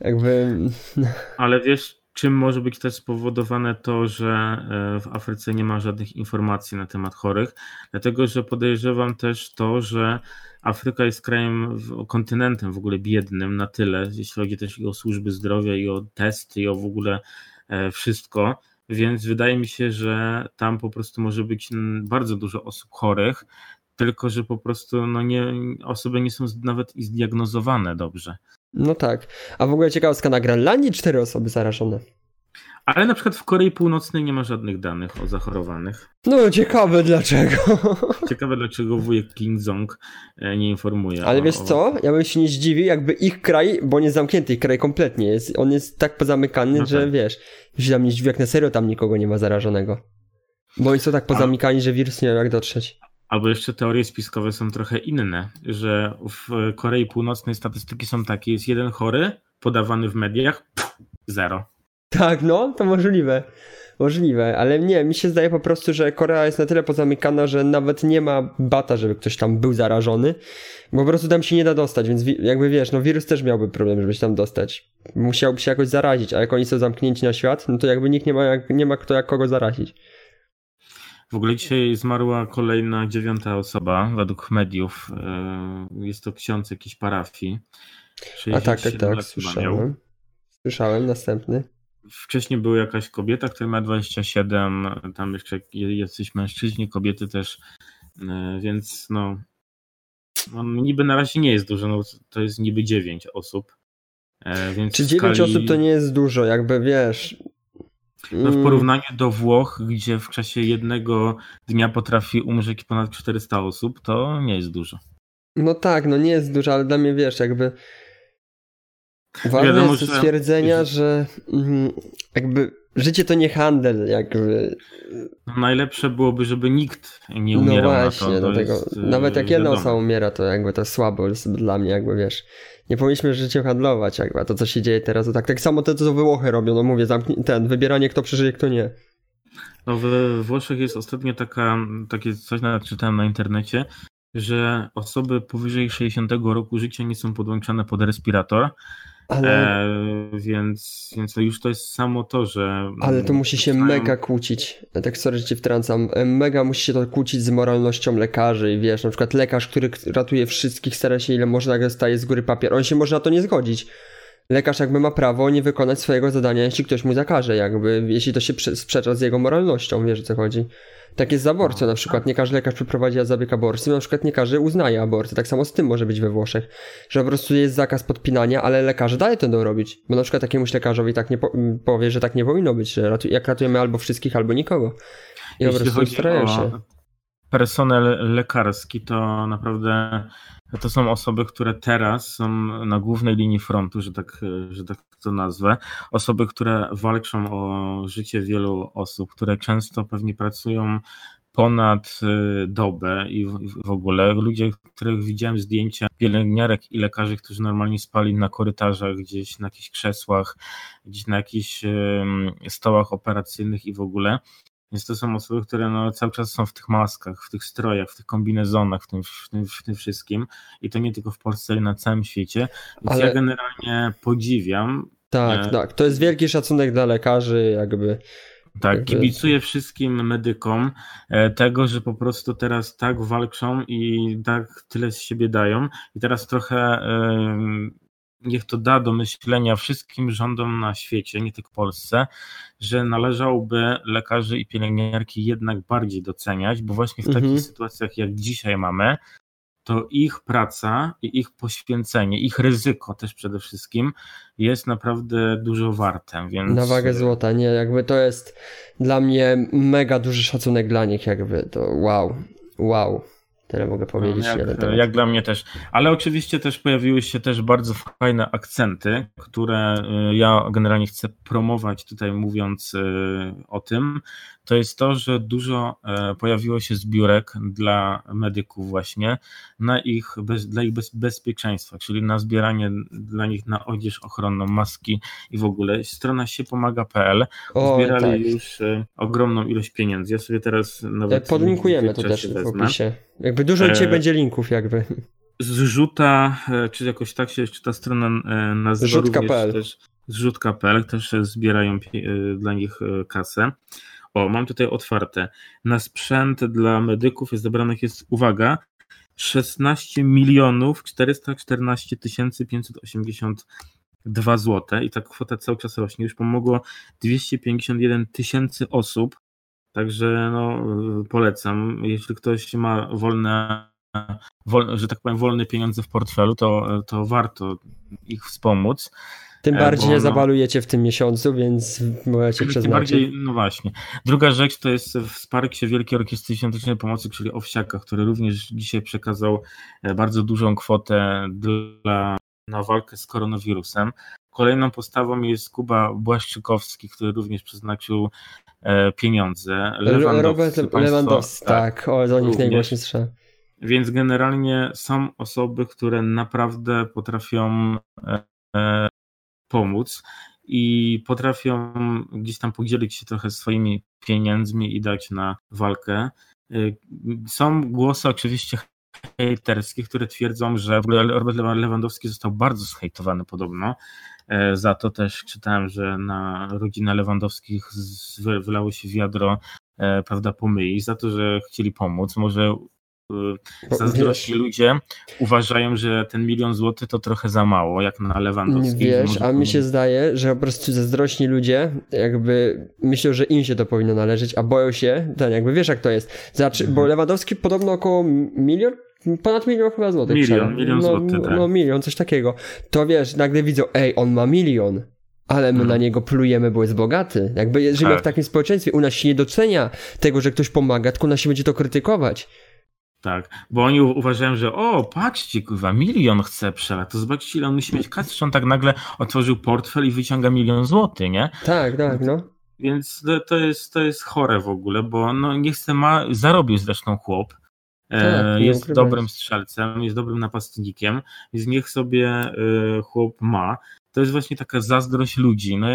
[SPEAKER 2] Jakby. [LAUGHS]
[SPEAKER 1] Ale wiesz, Czym może być też spowodowane to, że e, w Afryce nie ma żadnych informacji na temat chorych? Dlatego, że podejrzewam też to, że Afryka jest krajem, kontynentem w ogóle biednym na tyle, jeśli chodzi też i o służby zdrowia, i o testy, i o w ogóle e, wszystko. Więc wydaje mi się, że tam po prostu może być bardzo dużo osób chorych, tylko że po prostu no nie, osoby nie są nawet zdiagnozowane dobrze.
[SPEAKER 2] No tak. A w ogóle ciekawostka, na Grenlandii cztery osoby zarażone.
[SPEAKER 1] Ale na przykład w Korei Północnej nie ma żadnych danych o zachorowanych.
[SPEAKER 2] No ciekawe dlaczego. [LAUGHS]
[SPEAKER 1] Ciekawe dlaczego wujek Kim Jong e, nie informuje.
[SPEAKER 2] Ale o, wiesz co, ja bym się nie zdziwił jakby ich kraj, bo nie zamknięty ich kraj kompletnie jest, on jest tak pozamykany, no że tak. wiesz, się tam nie zdziwi jak na serio tam nikogo nie ma zarażonego. Bo oni są tak pozamykani, A... że wirus nie wie jak dotrzeć.
[SPEAKER 1] Albo jeszcze teorie spiskowe są trochę inne, że w Korei Północnej statystyki są takie, jest jeden chory, podawany w mediach, pff, zero.
[SPEAKER 2] Tak, no, to możliwe. Możliwe, ale nie, mi się zdaje po prostu, że Korea jest na tyle pozamykana, że nawet nie ma bata, żeby ktoś tam był zarażony, bo po prostu tam się nie da dostać, więc jakby wiesz, no wirus też miałby problem, żeby się tam dostać. Musiałby się jakoś zarazić, a jak oni są zamknięci na świat, no to jakby nikt nie ma, jak, nie ma kto jak kogo zarazić.
[SPEAKER 1] W ogóle dzisiaj zmarła kolejna dziewiąta osoba, według mediów. E, jest to ksiądz jakiejś parafii.
[SPEAKER 2] A tak, tak, tak, słyszałem. Słyszałem, następny.
[SPEAKER 1] Wcześniej była jakaś kobieta, która ma 27, tam jeszcze jacyś mężczyźni, kobiety też, e, więc no, no niby na razie nie jest dużo, no to jest niby 9 osób.
[SPEAKER 2] E, więc Czy 9 skali... osób to nie jest dużo, jakby wiesz,
[SPEAKER 1] no w mm. porównaniu do Włoch, gdzie w czasie jednego dnia potrafi umrzeć ponad 400 osób, to nie jest dużo.
[SPEAKER 2] No tak, no nie jest dużo, ale dla mnie wiesz, jakby ważne Wiadomo, jest stwierdzenia, że... że mm, jakby życie to nie handel, jakby.
[SPEAKER 1] No najlepsze byłoby, żeby nikt nie umierał no właśnie, na to. to
[SPEAKER 2] jest, nawet jak jedna osoba umiera, to jakby to słabo jest dla mnie, jakby wiesz nie powinniśmy życiem handlować, jakby, to co się dzieje teraz, to tak, tak samo to, co Włochy robią, no mówię, zamknij, ten, wybieranie kto przeżyje, kto nie.
[SPEAKER 1] No w Włoszech jest ostatnio taka, takie coś nawet czytałem na internecie, że osoby powyżej 60 roku życia nie są podłączane pod respirator, Ale... E, więc, więc już to jest samo to, że.
[SPEAKER 2] Ale to musi się znają... mega kłócić. Tak sorry, że ci wtrącam. E, mega musi się to kłócić z moralnością lekarzy. I wiesz, na przykład lekarz, który ratuje wszystkich, stara się ile może, nagle staje z góry papier. On się może na to nie zgodzić. Lekarz jakby ma prawo nie wykonać swojego zadania, jeśli ktoś mu zakaże, jakby, jeśli to się sprzecza z jego moralnością, wiesz o co chodzi. Tak jest z aborcją na przykład. Nie każdy lekarz przeprowadzi zabieg aborcji, na przykład nie każdy uznaje aborcję. Tak samo z tym może być we Włoszech. Że po prostu jest zakaz podpinania, ale lekarze dalej to będą robić. Bo na przykład takiemuś lekarzowi tak nie po powie, że tak nie powinno być, że ratu jak ratujemy albo wszystkich, albo nikogo. I Jeśli po prostu starają się.
[SPEAKER 1] Personel lekarski to naprawdę to są osoby, które teraz są na głównej linii frontu, że tak, że tak to nazwę. Osoby, które walczą o życie wielu osób, które często pewnie pracują ponad y, dobę i w ogóle ludzie, których widziałem zdjęcia pielęgniarek i lekarzy, którzy normalnie spali na korytarzach, gdzieś na jakichś krzesłach, gdzieś na jakichś stołach operacyjnych i w ogóle. Więc to są osoby, które no cały czas są w tych maskach, w tych strojach, w tych kombinezonach, w tym, w tym, w tym wszystkim. I to nie tylko w Polsce, ale na całym świecie. Więc ale... ja generalnie podziwiam.
[SPEAKER 2] Tak, e... tak. To jest wielki szacunek dla lekarzy, jakby.
[SPEAKER 1] Tak, kibicuję wszystkim medykom e, tego, że po prostu teraz tak walczą i tak tyle z siebie dają. I teraz trochę niech to da do myślenia wszystkim rządom na świecie, nie tylko Polsce, że należałoby lekarzy i pielęgniarki jednak bardziej doceniać, bo właśnie w mhm. takich sytuacjach, jak dzisiaj mamy, to ich praca i ich poświęcenie, ich ryzyko też przede wszystkim jest naprawdę dużo warte. Więc...
[SPEAKER 2] Na wagę złota, nie, jakby to jest dla mnie mega duży szacunek dla nich, jakby to wow, wow. Tyle mogę powiedzieć.
[SPEAKER 1] No, jak, jak, dla mnie też. Ale oczywiście też pojawiły się też bardzo fajne akcenty, które y, ja generalnie chcę promować tutaj mówiąc y, o tym to jest to, że dużo e, pojawiło się zbiórek dla medyków właśnie na ich, bez, dla ich bez, bezpieczeństwa, czyli na zbieranie dla nich na odzież ochronną, maski i w ogóle. Strona się pomaga.pl zbierali tak. już e, ogromną ilość pieniędzy. Ja sobie teraz nawet...
[SPEAKER 2] E, podlinkujemy to też w opisie. Jakby dużo dzisiaj e... będzie linków jakby.
[SPEAKER 1] Zrzuta, czy jakoś tak się jeszcze ta strona nazywa
[SPEAKER 2] Zrzutka.pl
[SPEAKER 1] Zrzutka.pl też zbierają dla nich kasę. O, mam tutaj otwarte. Na sprzęt dla medyków jest zebranych jest, uwaga, 16 milionów 414 tysięcy 582 zł i ta kwota cały czas rośnie. Już pomogło 251 tysięcy osób, także no, polecam. Jeśli ktoś ma wolne, że tak powiem, wolne pieniądze w portfelu, to, to warto ich wspomóc.
[SPEAKER 2] Tym e, bardziej nie zabalujecie w tym miesiącu, więc możecie przeznaczyć. Tym bardziej,
[SPEAKER 1] no właśnie. Druga rzecz to jest wsparcie Wielkiej Orkiestry Świątecznej Pomocy, czyli Owsiaka, który również dzisiaj przekazał e, bardzo dużą kwotę dla, na walkę z koronawirusem. Kolejną postawą jest Kuba Błaszczykowski, który również przeznaczył e, pieniądze.
[SPEAKER 2] Lewandowski, Robert Lewandowski, tak, tak, o, do nich najgłośniej słyszałem.
[SPEAKER 1] Więc generalnie są osoby, które naprawdę potrafią pomóc i potrafią gdzieś tam podzielić się trochę swoimi pieniędzmi i dać na walkę. Y, są głosy oczywiście hejterskie, które twierdzą, że Robert Lewandowski został bardzo zhejtowany podobno. E, za to też czytałem, że na rodzinę Lewandowskich wylało się wiadro e, prawda, pomyli, za to, że chcieli pomóc. Może Y, zazdrośni ludzie uważają, że ten milion złotych to trochę za mało, jak na Lewandowski.
[SPEAKER 2] Wiesz, a mi się zdaje, że po prostu zazdrośni ludzie jakby myślą, że im się to powinno należeć, a boją się, ten jakby wiesz jak to jest. Znaczy, mhm. Bo Lewandowski podobno około milion, ponad milion chyba złotych.
[SPEAKER 1] Milion, milion
[SPEAKER 2] no,
[SPEAKER 1] złotych, tak.
[SPEAKER 2] No milion, coś takiego. To wiesz, nagle widzą, ej, on ma milion. Ale my hmm. na niego plujemy, bo jest bogaty. Jakby żyjemy tak. w takim społeczeństwie. U nas się nie docenia tego, że ktoś pomaga, tylko u nas się będzie to krytykować.
[SPEAKER 1] Tak, bo oni uważają, że o, patrzcie, kurwa, milion chce przelać, to zobaczcie, ile on musi mieć kasy, on tak nagle otworzył portfel i wyciąga milion złotych, nie?
[SPEAKER 2] Tak, tak, no.
[SPEAKER 1] Więc to jest, to jest chore w ogóle, bo no nie chce ma, zarobił zresztą chłop, e, tak, jest dobrym strzelcem, jest dobrym napastnikiem, więc niech sobie e, chłop ma. To jest właśnie taka zazdrość ludzi. No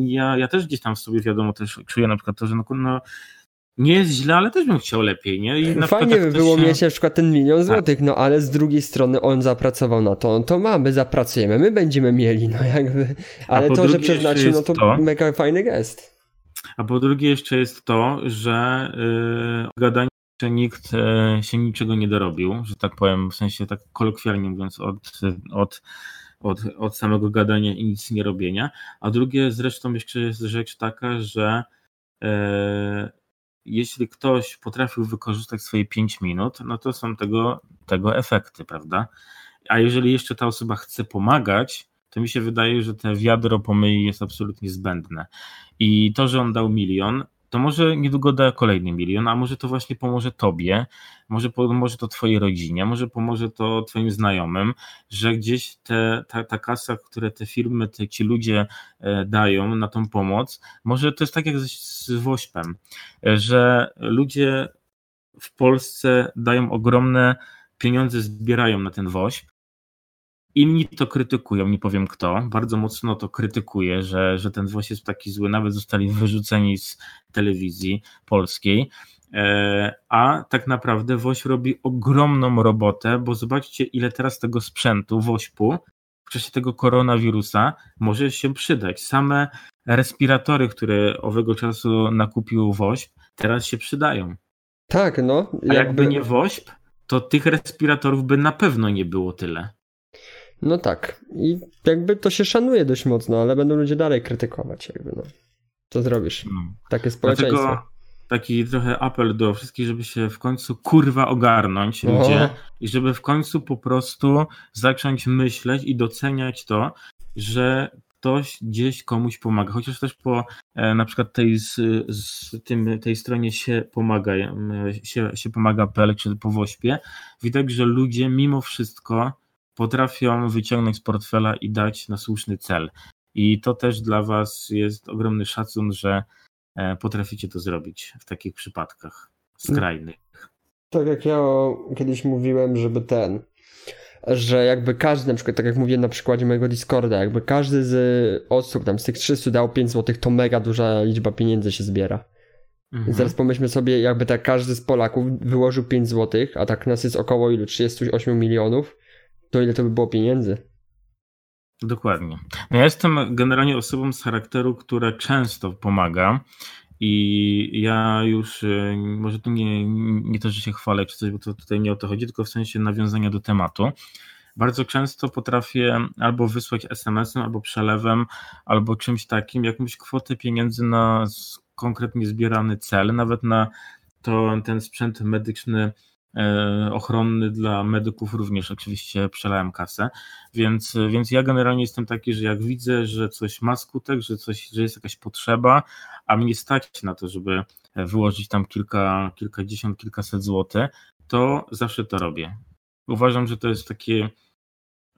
[SPEAKER 1] ja, ja też gdzieś tam w sobie wiadomo też czuję na przykład to, że no, no nie jest źle, ale też bym chciał lepiej, nie?
[SPEAKER 2] I Fajnie by było się... mieć na przykład ten milion tak. złotych, no ale z drugiej strony on zapracował na to, to ma, my zapracujemy, my będziemy mieli, no jakby, ale to, że przeznaczył, no to, to mega fajny gest.
[SPEAKER 1] A po drugie jeszcze jest to, że yy, gadanie że nikt yy, się niczego nie dorobił, że tak powiem, w sensie tak kolokwialnie mówiąc, od, od, od, od samego gadania i nic nie robienia. A drugie zresztą jeszcze jest rzecz taka, że yy, jeśli ktoś potrafił wykorzystać swoje 5 minut, no to są tego, tego efekty, prawda? A jeżeli jeszcze ta osoba chce pomagać, to mi się wydaje, że te wiadro pomyli jest absolutnie zbędne. I to, że on dał milion, to może niedługo da kolejny milion, a może to właśnie pomoże tobie, może pomoże to twojej rodzinie, może pomoże to twoim znajomym, że gdzieś te, ta, ta kasa, które te firmy, te, ci ludzie e, dają na tą pomoc, może to jest tak jak z, z e, że ludzie w Polsce dają ogromne pieniądze, zbierają na ten woźb, Inni to krytykują, nie powiem kto, bardzo mocno to krytykuje, że, że ten WOŚ jest taki zły, nawet zostali [LAUGHS] wyrzuceni z telewizji polskiej. E, a tak naprawdę WOŚ robi ogromną robotę, bo zobaczcie, ile teraz tego sprzętu WOŚP-u w czasie tego koronawirusa może się przydać. Same respiratory, które owego czasu nakupił WOŚP, teraz się przydają.
[SPEAKER 2] Tak, no.
[SPEAKER 1] Jakby... A jakby nie WOŚP, to tych respiratorów by na pewno nie było tyle.
[SPEAKER 2] No tak. I jakby to się szanuje dość mocno, ale będą ludzie dalej krytykować, jakby no. Co zrobisz? No. Takie społeczeństwo. Dlatego
[SPEAKER 1] taki trochę apel do wszystkich, żeby się w końcu kurwa ogarnąć ludzie i żeby w końcu po prostu zacząć myśleć i doceniać to, że ktoś gdzieś komuś pomaga, chociaż też po e, na przykład tej, z, z tym, tej stronie się pomaga, e, się, się pomaga.pl czy po Wośpie, widać, że ludzie mimo wszystko potrafią wyciągnąć z portfela i dać na słuszny cel. I to też dla Was jest ogromny szacun, że e, potraficie to zrobić w takich przypadkach skrajnych.
[SPEAKER 2] Tak jak ja kiedyś mówiłem, żeby ten, że jakby każdy, na przykład, tak jak mówię na przykładzie mojego Discorda, jakby każdy z osób, tam z tych 300 dał 5 zł, to mega duża liczba pieniędzy się zbiera. Mhm. Więc teraz pomyślmy sobie, jakby tak każdy z Polaków wyłożył 5 zł, a tak nas jest około ilu? 38 milionów, to ile to by było pieniędzy?
[SPEAKER 1] Dokładnie. No ja jestem generalnie osobą z charakteru, która często pomaga i ja już, e, może tu nie, nie to, że się chwalę czy coś, bo to tutaj nie o to chodzi, tylko w sensie nawiązania do tematu. Bardzo często potrafię albo wysłać SMS-em, albo przelewem, albo czymś takim, jakąś kwotę pieniędzy na konkretnie zbierany cel, nawet na to, ten sprzęt medyczny ochronny dla medyków również oczywiście przelałem kasę, więc, więc ja generalnie jestem taki, że jak widzę, że coś ma skutek, że, coś, że jest jakaś potrzeba, a mnie stać na to, żeby wyłożyć tam kilka, kilkadziesiąt, kilkaset złotych, to zawsze to robię. Uważam, że to jest takie,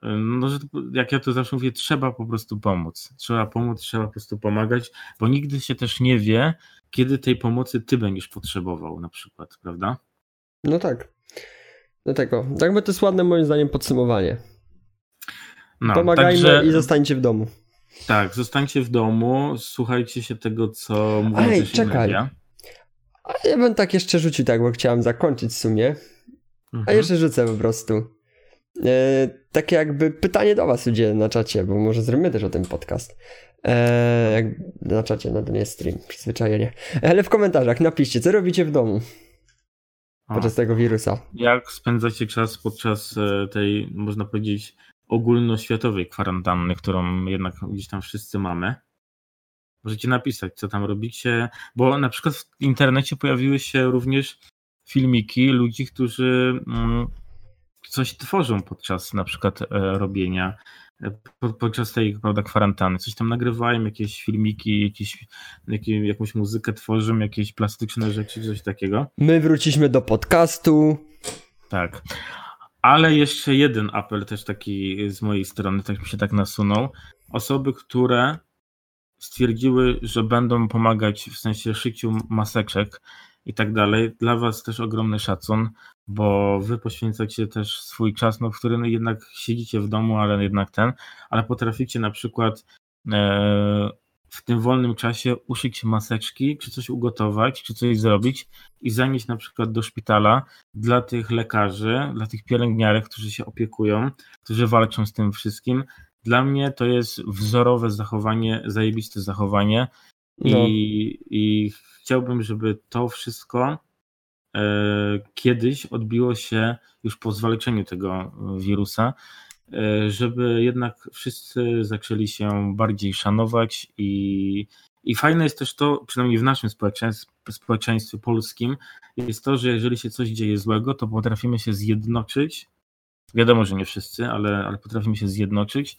[SPEAKER 1] no, że jak ja to zawsze mówię, trzeba po prostu pomóc. Trzeba pomóc, trzeba po prostu pomagać, bo nigdy się też nie wie, kiedy tej pomocy ty będziesz potrzebował na przykład, prawda?
[SPEAKER 2] No tak. Dlatego. Jakby to jest ładne moim zdaniem podsumowanie. No, Pomagajmy także... i zostańcie w domu.
[SPEAKER 1] Tak, zostańcie w domu, słuchajcie się tego, co mówią Ej, czekaj. Media.
[SPEAKER 2] A ja bym tak jeszcze rzucił, tak, bo chciałem zakończyć w sumie. Mhm. A jeszcze rzucę po prostu. E, takie jakby pytanie do was ludzie na czacie, bo może zrobimy też o tym podcast. E, jak na czacie, no to nie jest stream, przyzwyczajenie. Ale w komentarzach napiszcie, co robicie w domu podczas tego wirusa.
[SPEAKER 1] Jak spędzacie czas podczas e, tej, można powiedzieć, ogólnoświatowej kwarantanny, którą jednak gdzieś tam wszyscy mamy? Możecie napisać, co tam robicie, bo na przykład w internecie pojawiły się również filmiki ludzi, którzy mm, coś tworzą podczas na przykład e, robienia podczas tej prawda, kwarantanny. Coś tam nagrywają, jakieś filmiki, jakieś, jakieś, jakąś muzykę tworzą, jakieś plastyczne rzeczy, coś takiego.
[SPEAKER 2] My wróciliśmy do podcastu.
[SPEAKER 1] Tak. Ale jeszcze jeden apel też taki z mojej strony, tak mi się tak nasunął. Osoby, które stwierdziły, że będą pomagać w sensie szyciu maseczek i tak dalej. Dla Was też ogromny szacun, bo Wy poświęcacie też swój czas, no, w którym jednak siedzicie w domu, ale jednak ten, ale potraficie na przykład e, w tym wolnym czasie uszyć maseczki, czy coś ugotować, czy coś zrobić i zanieść na przykład do szpitala dla tych lekarzy, dla tych pielęgniarek, którzy się opiekują, którzy walczą z tym wszystkim. Dla mnie to jest wzorowe zachowanie, zajebiste zachowanie no. i, i chciałbym, żeby to wszystko kiedyś odbiło się już po zwalczeniu tego wirusa, e, żeby jednak wszyscy zaczęli się bardziej szanować i, i fajne jest też to, przynajmniej w naszym społeczeństwie, społeczeństwie polskim, jest to, że jeżeli się coś dzieje złego, to potrafimy się zjednoczyć. Wiadomo, że nie wszyscy, ale, ale potrafimy się zjednoczyć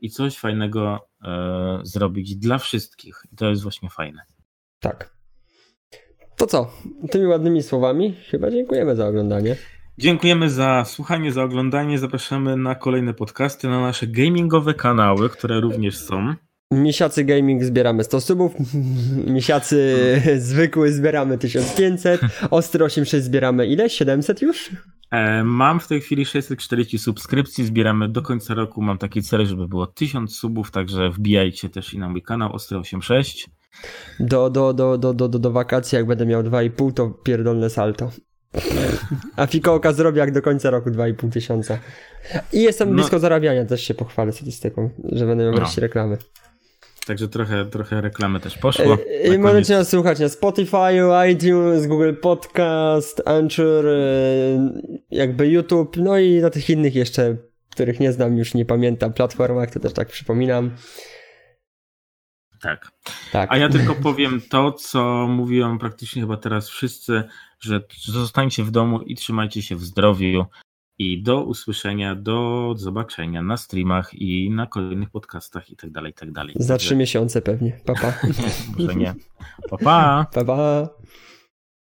[SPEAKER 1] i coś fajnego e, zrobić dla wszystkich. I to jest właśnie fajne.
[SPEAKER 2] Tak. To co? Tymi ładnymi słowami chyba dziękujemy za oglądanie.
[SPEAKER 1] Dziękujemy za słuchanie, za oglądanie. Zapraszamy na kolejne podcasty, na nasze gamingowe kanały, które również są.
[SPEAKER 2] Misiacy Gaming zbieramy 100 subów, [LAUGHS] Misiacy [LAUGHS] zwykły zbieramy 1500, Ostry 86 zbieramy ile? 700 już?
[SPEAKER 1] E, mam w tej chwili 640 subskrypcji, zbieramy do końca roku, mam taki cel, żeby było 1000 subów, także wbijajcie też i na mój kanał Ostry 86.
[SPEAKER 2] Do, do, do, do, do, do, do wakacji, jak będę miał 2,5, to pierdolne salto. A fikołka zrobi jak do końca roku 2,5 tysiąca. I jestem no. blisko zarabiania, też się pochwalę statystyką, że będę miał no. wreszcie reklamy.
[SPEAKER 1] Także trochę, trochę reklamy też poszło.
[SPEAKER 2] I możecie nas słuchać na Spotify, iTunes, Google Podcast, Anchor, e, jakby YouTube, no i na tych innych jeszcze, których nie znam, już nie pamiętam, platformach, to też tak przypominam.
[SPEAKER 1] Tak. tak. A ja tylko powiem to, co mówią praktycznie chyba teraz wszyscy, że zostańcie w domu i trzymajcie się w zdrowiu. I do usłyszenia, do zobaczenia na streamach i na kolejnych podcastach i tak dalej, i tak dalej.
[SPEAKER 2] Za trzy miesiące pewnie. Papa. [LAUGHS]
[SPEAKER 1] Może nie. Papa.
[SPEAKER 2] Papa.